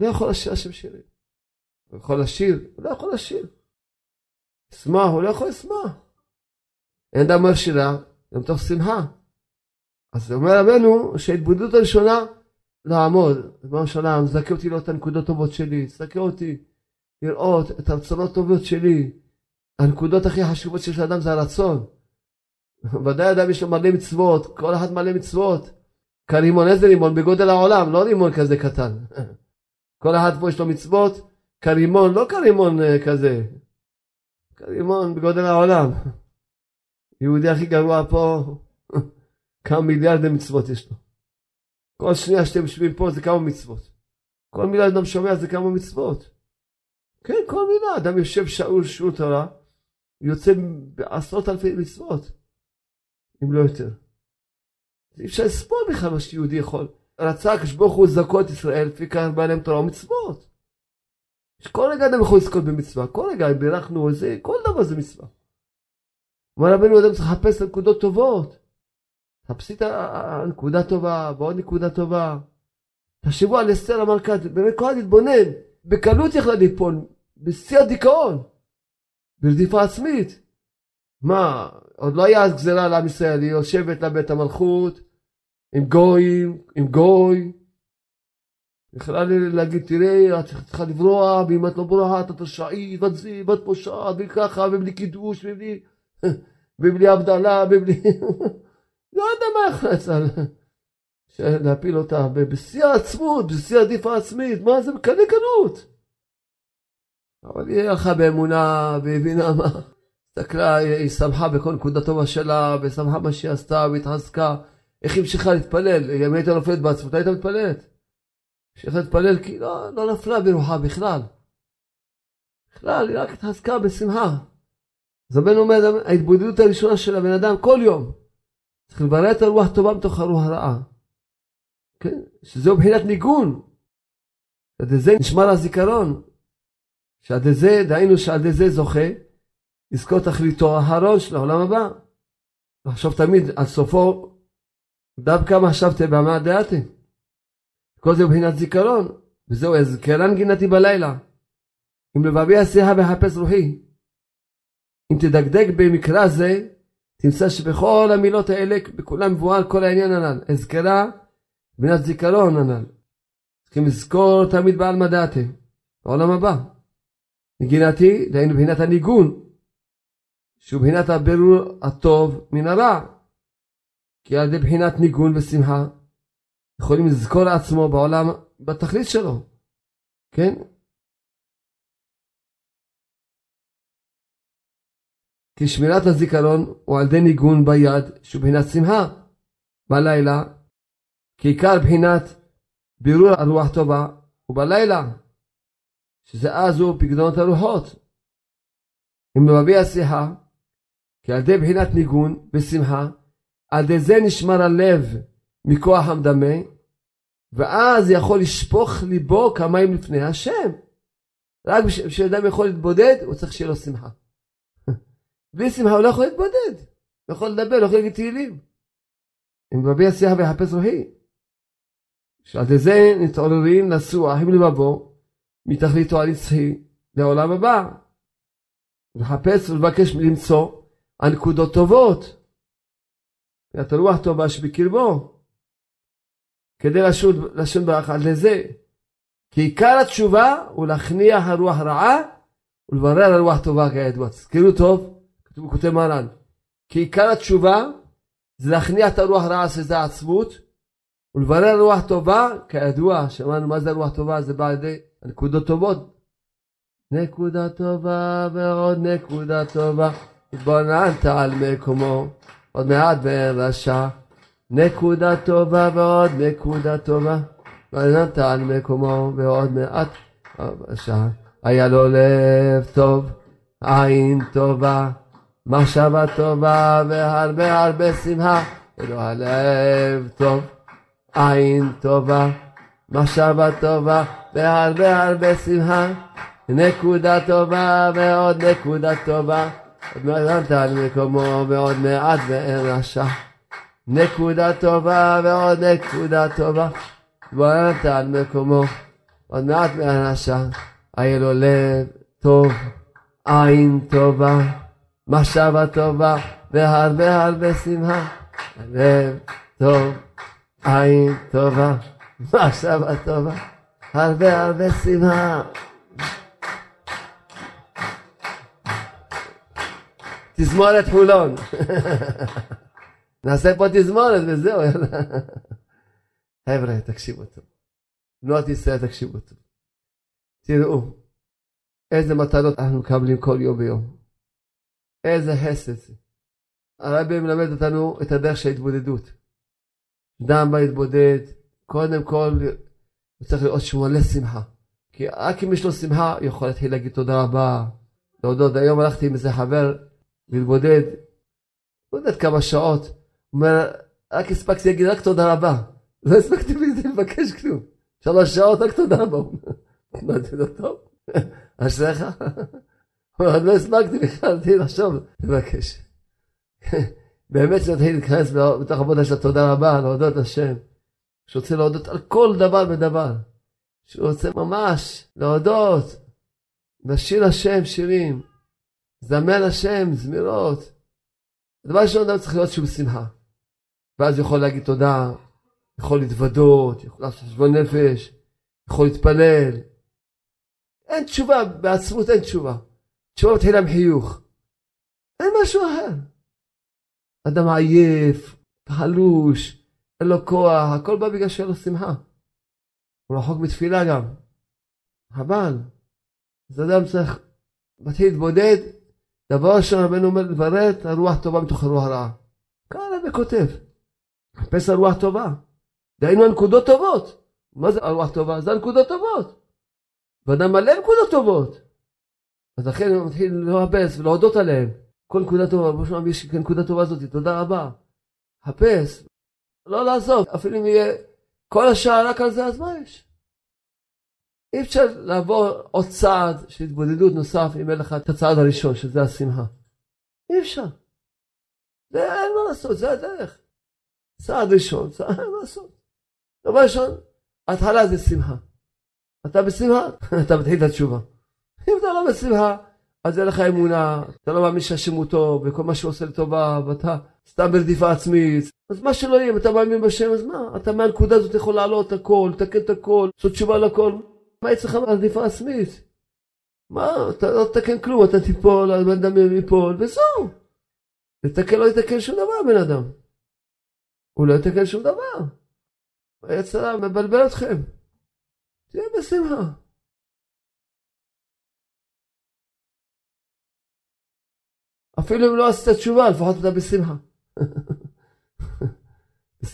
לא יכול לשיר להשם שירים. הוא יכול לשיר? הוא לא יכול לשיר. לשמוח, הוא לא יכול לשמוח. אין אדם אומר שירה, גם מתוך שמחה. אז אומר רבנו שההתבודדות הראשונה לעמוד, ריבונו של עולם, זכה אותי לראות את הנקודות הטובות שלי, זכה אותי לראות את הרצונות הטובות שלי. הנקודות הכי חשובות שיש לאדם זה הרצון. ודאי אדם יש לו מלא מצוות, כל אחד מלא מצוות. כרימון, איזה רימון? בגודל העולם, לא רימון כזה קטן. כל אחד פה יש לו מצוות, כרימון, לא כרימון אה, כזה. כרימון בגודל העולם. יהודי הכי גרוע פה, כמה מיליארדי מצוות יש לו. כל שנייה שאתם יושבים פה זה כמה מצוות. כל מילה אדם שומע זה כמה מצוות. כן, כל מילה. אדם יושב שאול שיעור תורה, יוצא בעשרות אלפי מצוות, אם לא יותר. אי אפשר לספור בכלל מה שיהודי יכול. רצה הקדוש ברוך הוא לזכו את ישראל, כך בא להם תורה ומצוות. כל רגע אדם יכול לזכות במצווה, כל רגע אם בירכנו איזה, כל דבר זה מצווה. אומר רבנו אדם צריך לחפש נקודות טובות. תחפשי את הנקודה טובה, ועוד נקודה טובה. תחשבו על אסתר המלכה, באמת כל אחד יתבונן, בקלות יכלה ליפול, בשיא הדיכאון, ברדיפה עצמית. מה, עוד לא היה אז גזירה לעם ישראל, היא יושבת לבית המלכות, עם גויים, עם גוי. יכלה להגיד, תראי, את צריכה לברוח, ואם את לא בורחת, את רשעית, ואת זה, ואת פושעת, וככה, ובלי קידוש, ובלי, ובלי הבדלה, ובלי... לא יודע מה לצל... להפיל אותה בשיא העצמות, בשיא העדיף העצמית, מה זה בקלי קלות. אבל היא הלכה באמונה והבינה מה, הסתכלה, היא שמחה בכל נקודה טובה שלה, ושמחה מה שהיא עשתה, והתחזקה. איך היא המשיכה להתפלל? אם הייתה נופלת בעצמותה הייתה מתפללת. המשיכה להתפלל כי לא, לא נפלה ברוחה בכלל. בכלל, היא רק התחזקה בשמחה. אז הבן אומר, ההתבודדות הראשונה של הבן אדם כל יום, צריך לברר את הרוח הטובה מתוך הרוח הרעה. כן? שזהו מבחינת ניגון. שעד זה נשמר הזיכרון. שעד זה, דהיינו שעד זה זוכה לזכור תכליתו הארון של העולם הבא. לחשוב תמיד על סופו דווקא מה חשבתם במה דעתם. כל זה מבחינת זיכרון, וזהו אזכרן גינתי בלילה. אם לבבי עשייה וחפש רוחי. אם תדקדק במקרא זה, תמצא שבכל המילות האלה, בכולם מבואר כל העניין הנ"ל. אזכרה, מבחינת זיכרון הנ"ל. צריכים לזכור תמיד בעל מדעתי, בעולם הבא. נגינתי, דהיינו מבחינת הניגון, שהוא מבחינת הבירור הטוב מן הרע. כי על ידי בחינת ניגון ושמחה, יכולים לזכור לעצמו בעולם, בתכלית שלו. כן? כי שמירת הזיכרון הוא על ידי ניגון ביד שהוא בחינת שמחה בלילה, כי עיקר בחינת בירור הרוח טובה הוא בלילה, שזה אז הוא פקדונות הרוחות. אם מביא השיחה, כי על ידי בחינת ניגון ושמחה, על ידי זה נשמר הלב מכוח המדמה, ואז יכול לשפוך ליבו כמים לפני השם. רק כשאדם יכול להתבודד, הוא צריך שיהיה לו שמחה. בלי שמחה הוא לא יכול להתבודד. הוא יכול לדבר, לא יכול להגיד תהילים. אם מביא השיח ויחפש רוחי. שעל זה נתעוררים לסוח עם לבבו מתכליתו הנצחי לעולם הבא. לחפש ולבקש למצוא הנקודות טובות. את הרוח טובה שבקרבו. כדי לשון ברכה לזה. כי עיקר התשובה הוא להכניע הרוח רעה ולברר הרוח טובה כידוע. תזכרו טוב, כתוב בכותב מרן. כי עיקר התשובה זה להכניע את הרוח רעה שזה העצמות ולברר רוח טובה, כידוע, שמענו מה זה רוח טובה, זה בא על ידי הנקודות טובות. נקודה טובה ועוד נקודה טובה, התבוננת על מקומו, עוד מעט ואין רשע, נקודה טובה ועוד נקודה טובה. ונתן מקומו ועוד מעט שעה. היה לו לב טוב, עין טובה, מחשבה טובה והרבה הרבה שמחה. ולא הלב טוב, עין טובה, מחשבה טובה והרבה הרבה שמחה. נקודה טובה ועוד נקודה טובה. עוד מעט על מקומו ועוד מעט ואין רשע. נקודה טובה ועוד נקודה טובה. ועוד על מקומו עוד מעט ואין רשע. היה לו לב טוב, עין טובה, מחשבה טובה והרבה הרבה שמחה. לב טוב, עין טובה, מחשבה טובה, הרבה הרבה שמחה. תזמורת חולון. נעשה פה תזמורת וזהו. חבר'ה, תקשיבו טוב. בנות ישראל, תקשיבו טוב. תראו, איזה מתנות אנחנו מקבלים כל יום ויום. איזה חסד זה. הרבי מלמד אותנו את הדרך של ההתבודדות. אדם בא להתבודד, קודם כל הוא צריך לראות שהוא מלא שמחה. כי רק אם יש לו שמחה, הוא יכול להתחיל להגיד תודה רבה, להודות. היום הלכתי עם איזה חבר להתבודד, לא יודעת כמה שעות. הוא אומר, רק הספקתי להגיד רק תודה רבה. לא הספקתי לבקש כלום. שלוש שעות רק תודה רבה. אמרתי לו, טוב, אשריך. עוד לא הספקתי בכלל, תהי לחשוב, לבקש. באמת שנתחיל להיכנס בתוך עבודה של התודה רבה, להודות לשם. שרוצה להודות על כל דבר ודבר. שהוא רוצה ממש להודות, לשיר השם שירים, זמן השם, זמירות. הדבר ראשון, אדם צריך להיות שהוא בשמחה. ואז יכול להגיד תודה, יכול להתוודות, יכול לעשות חשבון נפש, יכול להתפלל. אין תשובה, בעצמות אין תשובה. תשובה מתחילה חיוך. אין משהו אחר. אדם עייף, חלוש, אין לו כוח, הכל בא בגלל שאין לו שמחה. הוא רחוק מתפילה גם. חבל. אז אדם צריך, מתחיל להתבודד, דבר ראשון רבנו אומר לברר את הרוח טובה מתוך הרוח הרעה. כאן הרב כותב, חפש הרוח טובה. דהיינו הנקודות טובות. מה זה הרוח טובה? זה הנקודות טובות. ואדם מלא נקודות טובות. אז לכן הוא מתחיל לחפש ולהודות עליהן. כל נקודה טובה, בוא נשמע יש נקודה טובה הזאת, תודה רבה. חפש, לא לעזוב, אפילו אם יהיה כל השעה רק על זה, אז מה יש? אי אפשר לעבור עוד צעד של התבודדות נוסף אם אין לך את הצעד הראשון, שזה השמחה. אי אפשר. זה אין מה לעשות, זה הדרך. צעד ראשון, צעד אין מה לעשות. דבר ראשון, התחלה זה שמחה. אתה בשמחה, אתה מתחיל את התשובה. אם אתה לא בשמחה, אז אין לך אמונה, אתה לא מאמין שהשם הוא טוב, וכל מה שהוא עושה לטובה, ואתה סתם ברדיפה עצמית. אז מה שלא יהיה, אם אתה מאמין בשם, אז מה? אתה מהנקודה הזאת יכול לעלות הכל, לתקן את הכל, לעשות תשובה לכל. מה אצלך ברדיפה עצמית? מה, אתה לא תתקן כלום, אתה תיפול, הבן אדם ייפול, וזהו. לתקן לא יתקן שום דבר, בן אדם. הוא לא יתקן שום דבר. היצרה מבלבל אתכם. תהיה בשמחה. אפילו אם לא עשית תשובה, לפחות אתה בשמחה.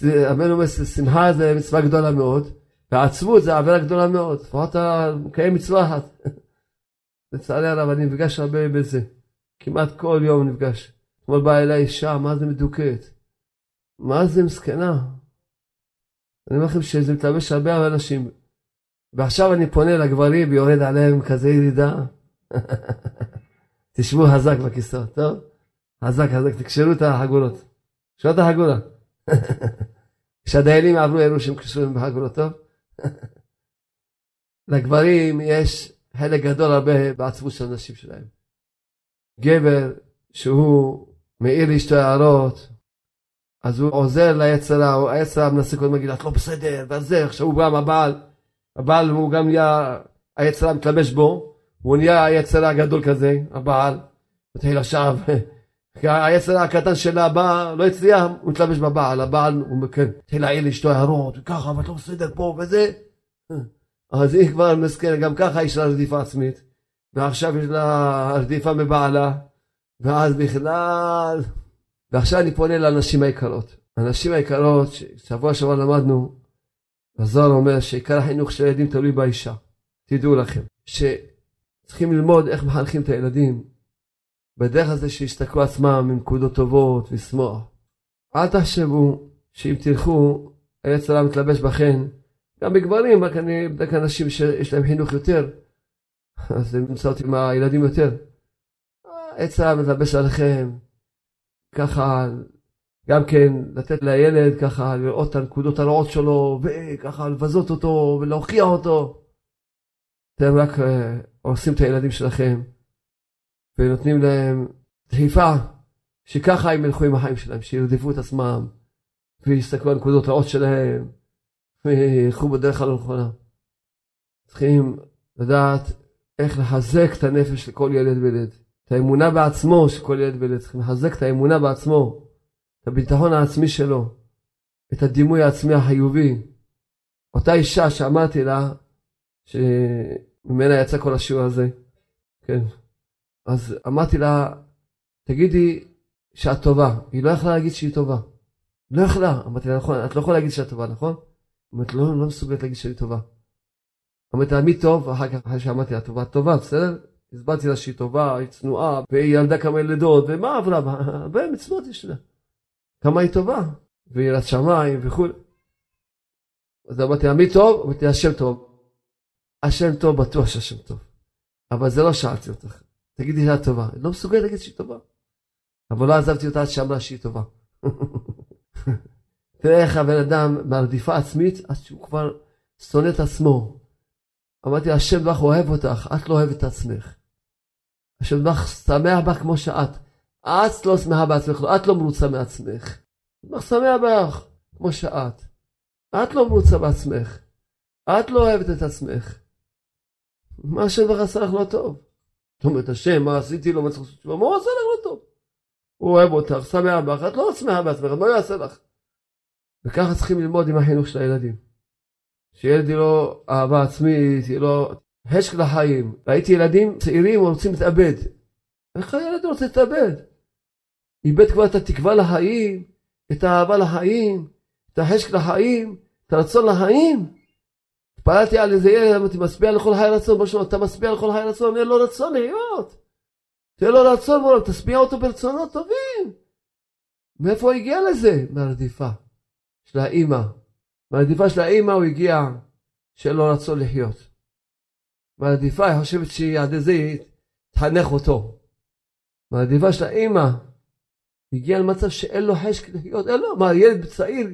רבנו אומר, שמחה זה מצווה גדולה מאוד, ועצבות זה עבירה גדולה מאוד, לפחות אתה מקיים מצווה אחת. לצערי הרב, אני נפגש הרבה בזה. כמעט כל יום נפגש. אתמול באה אליי אישה, מה זה מדוכאת? מה זה מסכנה? אני אומר לכם שזה מתלבש הרבה אנשים. ועכשיו אני פונה לגברים ויורד עליהם כזה ירידה. תשבו חזק בכיסאות, טוב? חזק חזק, תקשרו את החגורות. קשרו את החגורה. כשהדיילים עברו אלו שהם קשרו בחגורות, טוב? לגברים יש חלק גדול הרבה בעצבות של הנשים שלהם. גבר שהוא מעיר לאשתו הערות, אז הוא עוזר ליצרה, היצרה מנסה קודם להגיד, את לא בסדר, ואז זה, עכשיו הוא גם הבעל, הבעל הוא גם נהיה, היצרה מתלבש בו, הוא נהיה היצר הגדול כזה, הבעל, מתחיל עכשיו, היצר הקטן שלה בא, לא הצליח, הוא מתלבש בבעל, הבעל, הוא כן, התחיל להעיר לאשתו הערות, וככה, ואת לא בסדר פה וזה. אז היא כבר מסכנת, גם ככה יש לה רדיפה עצמית, ועכשיו יש לה רדיפה מבעלה, ואז בכלל, ועכשיו אני פונה לנשים היקרות. הנשים היקרות, שבוע שעבר למדנו, הזוהר אומר שעיקר החינוך של הילדים תלוי באישה. תדעו לכם, שצריכים ללמוד איך מחנכים את הילדים בדרך הזה שיסתכלו עצמם מנקודות טובות ולשמוח. אל תחשבו שאם תלכו, העץ הרע מתלבש בכן, גם בגברים, רק אני בדרך כלל אנשים שיש להם חינוך יותר, אז הם נמצאות עם הילדים יותר. העץ הרע מתלבש עליכם, ככה גם כן לתת לילד ככה לראות את הנקודות הרעות שלו וככה לבזות אותו ולהוכיח אותו. אתם רק הורסים את הילדים שלכם ונותנים להם דחיפה שככה הם ילכו עם החיים שלהם, שירדפו את עצמם ויסתכלו על הנקודות הרעות שלהם וילכו בדרך הלא נכונה. צריכים לדעת איך לחזק את הנפש של כל ילד וילד. את האמונה בעצמו של כל ילד וילד. צריכים לחזק את האמונה בעצמו. את הביטחון העצמי שלו, את הדימוי העצמי החיובי. אותה אישה שאמרתי לה, שממנה יצא כל השיעור הזה, כן, אז אמרתי לה, תגידי שאת טובה. היא לא יכלה להגיד שהיא טובה. לא יכלה. אמרתי לה, נכון, את לא יכולה להגיד שאת טובה, נכון? אמרתי, לא, לא מסוגלת להגיד שאני טובה. אמרתי לה, מי טוב? אחר כך, אחרי שאמרתי לה, טובה, טובה, בסדר? הסברתי לה שהיא טובה, היא צנועה, והיא ילדה כמה ילדות, ומה עברה? הרבה מצוות יש לה. כמה היא טובה, ויראת שמיים וכו'. אז אמרתי לה, מי טוב? אמרתי לה, השם טוב. השם טוב, בטוח שהשם טוב. אבל זה לא שאלתי אותך. תגידי שאת טובה. היא לא מסוגלת להגיד שהיא טובה. אבל לא עזבתי אותה עד שאמרה שהיא טובה. תראה איך הבן אדם מהרדיפה עצמית עד שהוא כבר שונא את עצמו. אמרתי, השם בך אוהב אותך, את לא אוהבת את עצמך. השם בך שמח בך כמו שאת. את לא שמחה בעצמך, את לא מרוצה מעצמך. את שמח בך, כמו שאת. את לא מרוצה בעצמך. את לא אוהבת את עצמך. מה השם לך עשה לך לא טוב? זאת אומרת, השם, מה עשיתי לו, מה צריך לעשות תשובה? מה הוא עשה לך לא טוב? הוא אוהב אותך, שמח בך, את לא שמחה בעצמך, מה הוא יעשה לך? וככה צריכים ללמוד עם החינוך של הילדים. שילד יהיה לו אהבה עצמית, יהיה לו השק לחיים. ראיתי ילדים צעירים רוצים להתאבד. איך הילד רוצה להתאבד? איבד כבר את התקווה לחיים, את האהבה לחיים, את החשק לחיים, את הרצון לחיים. התפללתי על איזה ילד, אמרתי, משביע לכל חיי רצון, משהו, אתה משביע לכל חיי רצון, אין לו רצון להיות. תהיה לו רצון, בוא, תשביע אותו ברצונות טובים. מאיפה הוא הגיע לזה? מהרדיפה של האימא. מהרדיפה של האימא הוא הגיע שאין לו רצון לחיות. מהרדיפה, היא חושבת שהיא עד איזה תחנך אותו. מהרדיפה של האימא, הגיע למצב שאין לו חשק לחיות, אין לו, מה, ילד צעיר,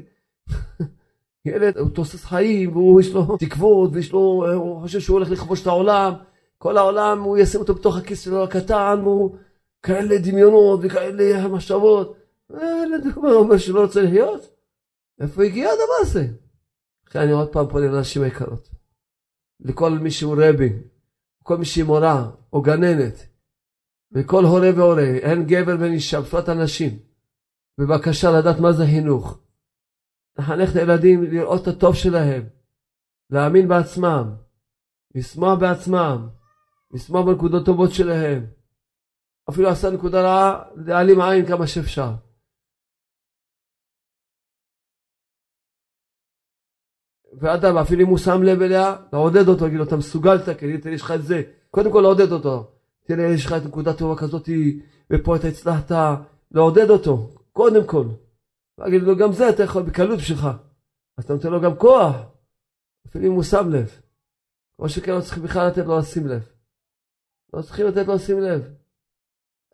ילד הוא תוסס חיים, והוא יש לו תקוות, ויש לו, הוא חושב שהוא הולך לכבוש את העולם, כל העולם הוא ישים אותו בתוך הכיס שלו הקטן, והוא כאלה דמיונות וכאלה מחשבות. ילד אומר שלא רוצה לחיות? איפה הגיע הדבר הזה? לכן אני עוד פעם פונה לאנשים היקרות. לכל מי שהוא רבי, כל מי שהיא מורה או גננת, וכל הורה והורה, הן גבר והן אישה, בפרט הנשים. בבקשה לדעת מה זה חינוך. לחנך את הילדים לראות את הטוב שלהם, להאמין בעצמם, לשמוח בעצמם, לשמוח בנקודות טובות שלהם. אפילו עשה נקודה רעה, להעלים עין כמה שאפשר. ואדם, אפילו אם הוא שם לב אליה, לעודד אותו, להגיד לו, אתה מסוגל, תראה, יש לך את זה. קודם כל לעודד אותו. תראה, יש לך את נקודה טובה כזאת, ופה אתה הצלחת לעודד אותו, קודם כל. להגיד לו, גם זה אתה יכול בקלות בשבילך. אז אתה נותן לו גם כוח, אפילו אם הוא שם לב. כמו שכן לא צריכים בכלל לתת לו לשים לב. לא צריכים לתת לו לשים לב.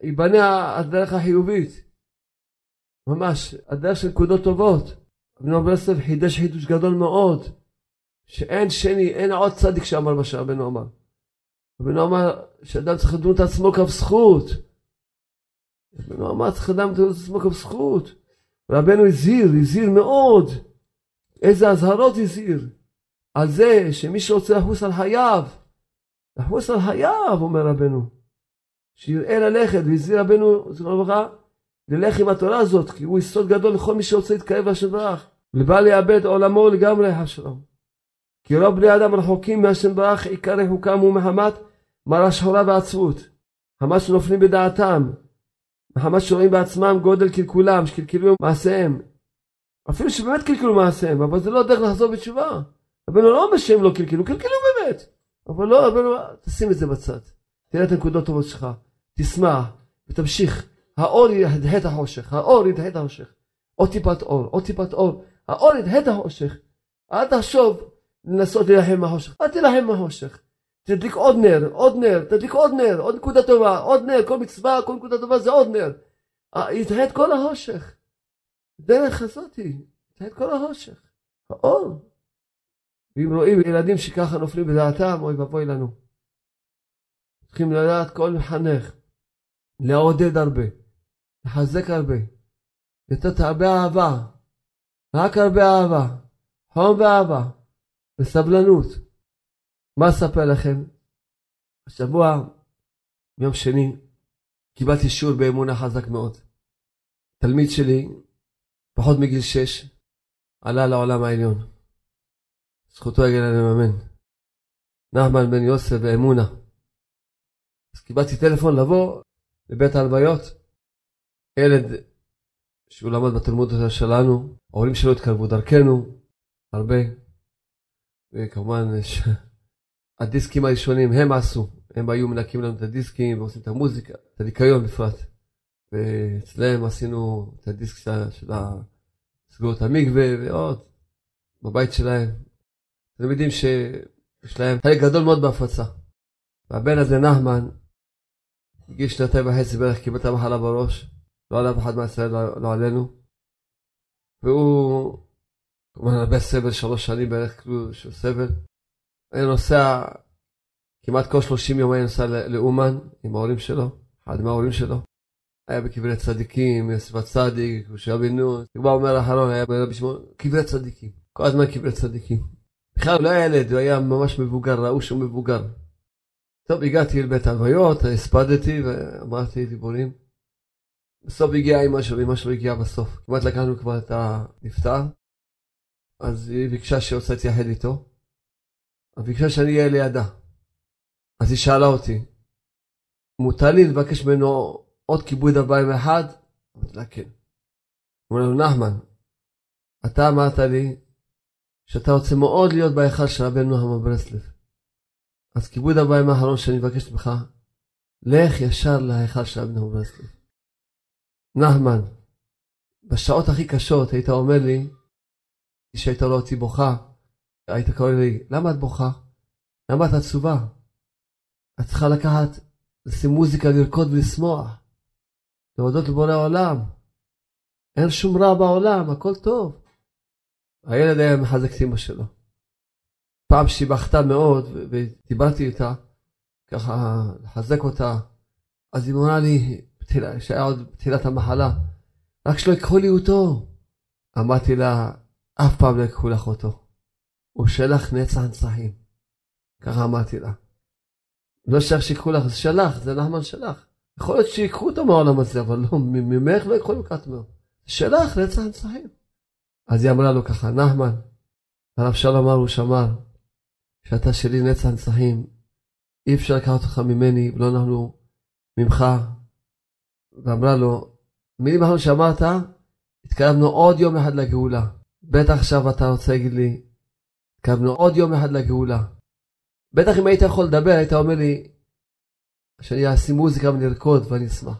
ייבנה הדרך החיובית. ממש, הדרך של נקודות טובות. אבן ברסלב חידש חידוש גדול מאוד, שאין שני, אין עוד צדיק שאמר מה שרבנו אמר. רבנו אמר שאדם צריך לדון את עצמו כף זכות. רבנו אמר צריך לדון את עצמו כף זכות. רבנו הזהיר, הזהיר מאוד. איזה אזהרות הזהיר. על זה שמי שרוצה לחוס על חייו, לחוס על חייו, אומר רבנו. שיראה ללכת, והזהיר רבנו, זכרונו לברכה, ללך עם התורה הזאת, כי הוא יסוד גדול לכל מי שרוצה להתקרב להשם ברך. ובא לאבד עולמו לגמרי חשלום. כי רוב בני אדם רחוקים מהשם ברך, עיקר רחוקם ומחמת מרה שחורה ועצבות. מחמת שנופלים בדעתם. מחמת שרואים בעצמם גודל קלקולם, שקלקלו מעשיהם. אפילו שבאמת קלקלו מעשיהם, אבל זה לא דרך לחזור בתשובה. רבנו לא אומר שהם לא קלקלו, קלקלו באמת. אבל לא, רבנו, תשים את זה בצד. תראה את הנקודות הטובות שלך, תשמח ותמשיך. האור ידחה את החושך, האור ידחה את החושך. עוד טיפת אור, עוד טיפת אור. האור ידחה את החושך. אל תחשוב לנסות להילחם מהחושך, אל תילחם מהחושך. תדליק עוד נר, עוד נר, תדליק עוד נר, עוד נקודה טובה, עוד נר, כל מצווה, כל נקודה טובה זה עוד נר. אה, ידחה את כל החושך. דרך הזאתי, ידחה את כל החושך. האור. ואם רואים ילדים שככה נופלים בדעתם, אוי ואבוי לנו. צריכים לדעת כל מחנך, לעודד הרבה, לחזק הרבה, לתת הרבה אהבה, רק הרבה אהבה, חום ואהבה, וסבלנות. מה אספר לכם? השבוע, ביום שני, קיבלתי שיעור באמונה חזק מאוד. תלמיד שלי, פחות מגיל שש, עלה לעולם העליון. זכותו יגן אמן. נחמן בן יוסף באמונה. אז קיבלתי טלפון לבוא לבית ההלוויות. ילד שהוא למד בתלמוד שלנו, ההורים שלו התקרבו דרכנו, הרבה. וכמובן, הדיסקים הראשונים הם עשו, הם היו מנקים לנו את הדיסקים ועושים את המוזיקה, את הניקיון בפרט. ואצלם עשינו את הדיסק של סגורות המקווה ועוד, בבית שלהם. תלמידים שיש להם חלק גדול מאוד בהפצה. והבן הזה, נחמן, בגיל שנתיים וחצי בערך קיבל את המחלה בראש, לא עליו אחד מהישראל, לא, לא עלינו. והוא, כמובן הרבה סבל, שלוש שנים בערך כאילו של סבל. היה נוסע, כמעט כל שלושים יום היה נוסע לאומן עם ההורים שלו, אחד מההורים שלו. היה בקברי צדיקים, יוסף צדיק, משה רבינו, כבר אומר האחרון, היה ברבי שמעון, קברי צדיקים, כל הזמן קברי צדיקים. בכלל הוא לא היה ילד, הוא היה ממש מבוגר, ראו שהוא מבוגר. טוב, הגעתי לבית הלוויות, הספדתי ואמרתי דיבורים. בסוף הגיעה אמא שלו, אמא שלו הגיעה בסוף. כמעט לקחנו כבר את הנפטר, אז היא ביקשה שעושה להתייחד איתו. אז ביקשה שאני אהיה לידה. אז היא שאלה אותי, מותר לי לבקש ממנו עוד כיבוד הבאים אחד? אמרתי לה כן. אומר לו, נחמן, אתה אמרת לי שאתה רוצה מאוד להיות בהיכל של רבנו נחמן ברסלב. אז כיבוד הבאים האחרון שאני מבקש ממך, לך ישר להיכל של רבנו נחמן ברסלב. נחמן, בשעות הכי קשות היית אומר לי, כשהיית רואה אותי בוכה, היית קורא לי, למה את בוכה? למה את עצובה? את צריכה לקחת, לשים מוזיקה, לרקוד ולשמוח. להודות לבורא העולם. אין שום רע בעולם, הכל טוב. הילד היה מחזק את אמא שלו. פעם שהיא בכתה מאוד, ודיברתי איתה, ככה לחזק אותה, אז היא אמרה לי, שהיה עוד בתחילת המחלה, רק שלא ייקחו לי אותו. אמרתי לה, אף פעם לא ייקחו לך אותו. הוא שלח נצח נצחים. ככה אמרתי לה. לא שייך שיקחו לך, זה שלח, זה נחמן שלח. יכול להיות שיקחו אותו מהעולם הזה, אבל לא, ממך לא יכולים לקחת ממנו. שלח נצח נצחים. אז היא אמרה לו ככה, נחמן, הרב שלום אמר, הוא שמר, שאתה שלי נצח נצחים, אי אפשר לקחת אותך ממני, ולא אנחנו ממך. ואמרה לו, מילים אחרות שאמרת, התקרבנו עוד יום אחד לגאולה. בטח עכשיו אתה רוצה להגיד לי, התקרבנו עוד יום אחד לגאולה. בטח אם היית יכול לדבר, היית אומר לי, שאני אשים מוזיקה ונרקוד ואני אשמח.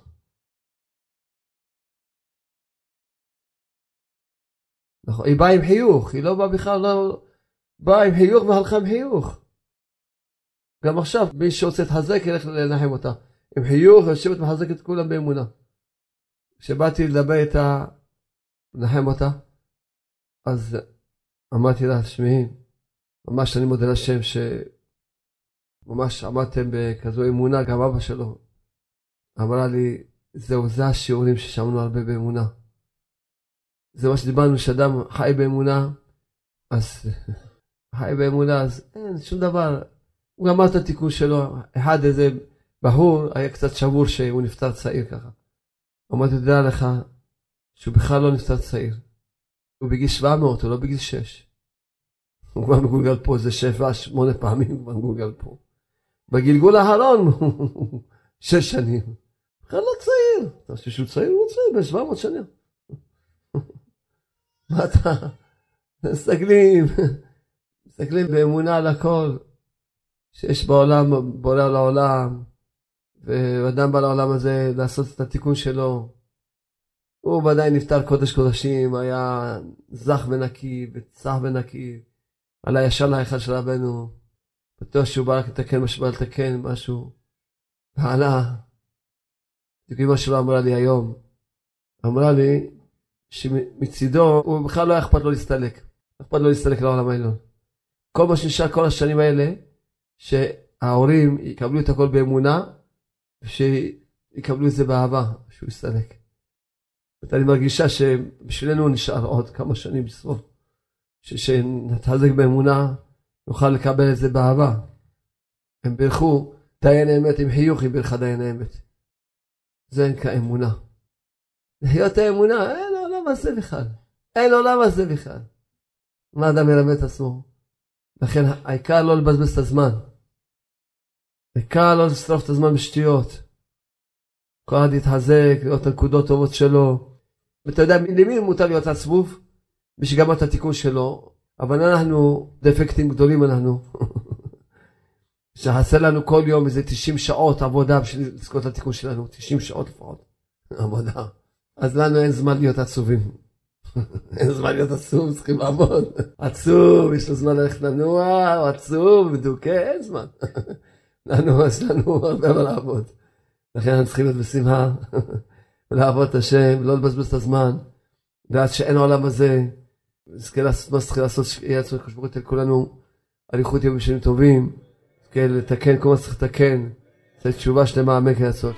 נכון, היא באה עם חיוך, היא לא באה בכלל, לא... באה עם חיוך והלכה עם חיוך. גם עכשיו, מי שרוצה להתחזק, ילך לנחם אותה. עם חיוך, יושבת ומחזקת כולם באמונה. כשבאתי לדבר איתה, לנחם אותה, אז אמרתי לה, תשמעי, ממש אני מודה לשם שממש עמדתם בכזו אמונה, גם אבא שלו אמרה לי, זהו, זה השיעורים ששמענו הרבה באמונה. זה מה שדיברנו, שאדם חי באמונה, אז חי באמונה, אז אין שום דבר. הוא גמר את התיקון שלו, אחד איזה בחור היה קצת שבור שהוא נפטר צעיר ככה. אמרתי, תדע לך שהוא בכלל לא נפטר צעיר. הוא בגיל 700, הוא לא בגיל 6. הוא כבר מגולגל פה איזה 7-8 פעמים, הוא כבר מגולגל פה. בגלגול האחרון הוא 6 שנים. בכלל לא צעיר. אתה חושב שהוא צעיר? הוא צעיר, בין 700 שנים. מה אתה... מסתכלים, מסתכלים באמונה על הכל שיש בעולם, בורא לעולם, ואדם בא לעולם הזה לעשות את התיקון שלו. הוא ודאי נפטר קודש קודשים, היה זך ונקי וצח ונקי, עלה ישר להיכל של רבנו. בטוח שהוא בא רק לתקן מה שבא לתקן, משהו. ועלה. בדיוק אמא שלו אמרה לי היום, אמרה לי שמצידו, הוא בכלל לא היה אכפת לו להסתלק. אכפת לו להסתלק לעולם העליון. כל מה שנשאר כל השנים האלה, שההורים יקבלו את הכל באמונה, ושיקבלו את זה באהבה, שהוא יסתלק. אני מרגישה שבשבילנו נשאר עוד כמה שנים בסוף. שנתחזק באמונה, נוכל לקבל את זה באהבה. הם בירכו דיין האמת עם חיוך, היא בירכה דיין האמת. זה נקרא אמונה. לחיות האמונה, אין העולם הזה בכלל. אין עולם הזה בכלל. מה אדם מלמד את עצמו? לכן העיקר לא לבזבז את הזמן. העיקר לא לשרוף את הזמן בשטויות. כל אחד יתחזק, לראות את הנקודות הטובות שלו. ואתה יודע, למי מותר להיות עצבוב? שגמר את התיקון שלו, אבל אנחנו דפקטים גדולים אנחנו. שחסר לנו כל יום איזה 90 שעות עבודה בשביל לזכות את התיקון שלנו, 90 שעות לפחות עבודה. אז לנו אין זמן להיות עצובים. אין זמן להיות עצוב, צריכים לעבוד. עצוב, יש לו זמן ללכת לנוע, הוא עצוב, מדוכא, אין זמן. לנו, יש לנו הרבה מה לעבוד. לכן אנחנו צריכים להיות בשמחה, ולעבוד את השם, לא לבזבז את הזמן. לדעת שאין העולם הזה, נזכה לעשות מה שצריך לעשות, שיהיה עצמו לקדוש ברוך הוא כולנו. אריכות יום ושנים טובים, נזכה לתקן כל מה שצריך לתקן, לתת תשובה שלמה, אמן כן לעשות.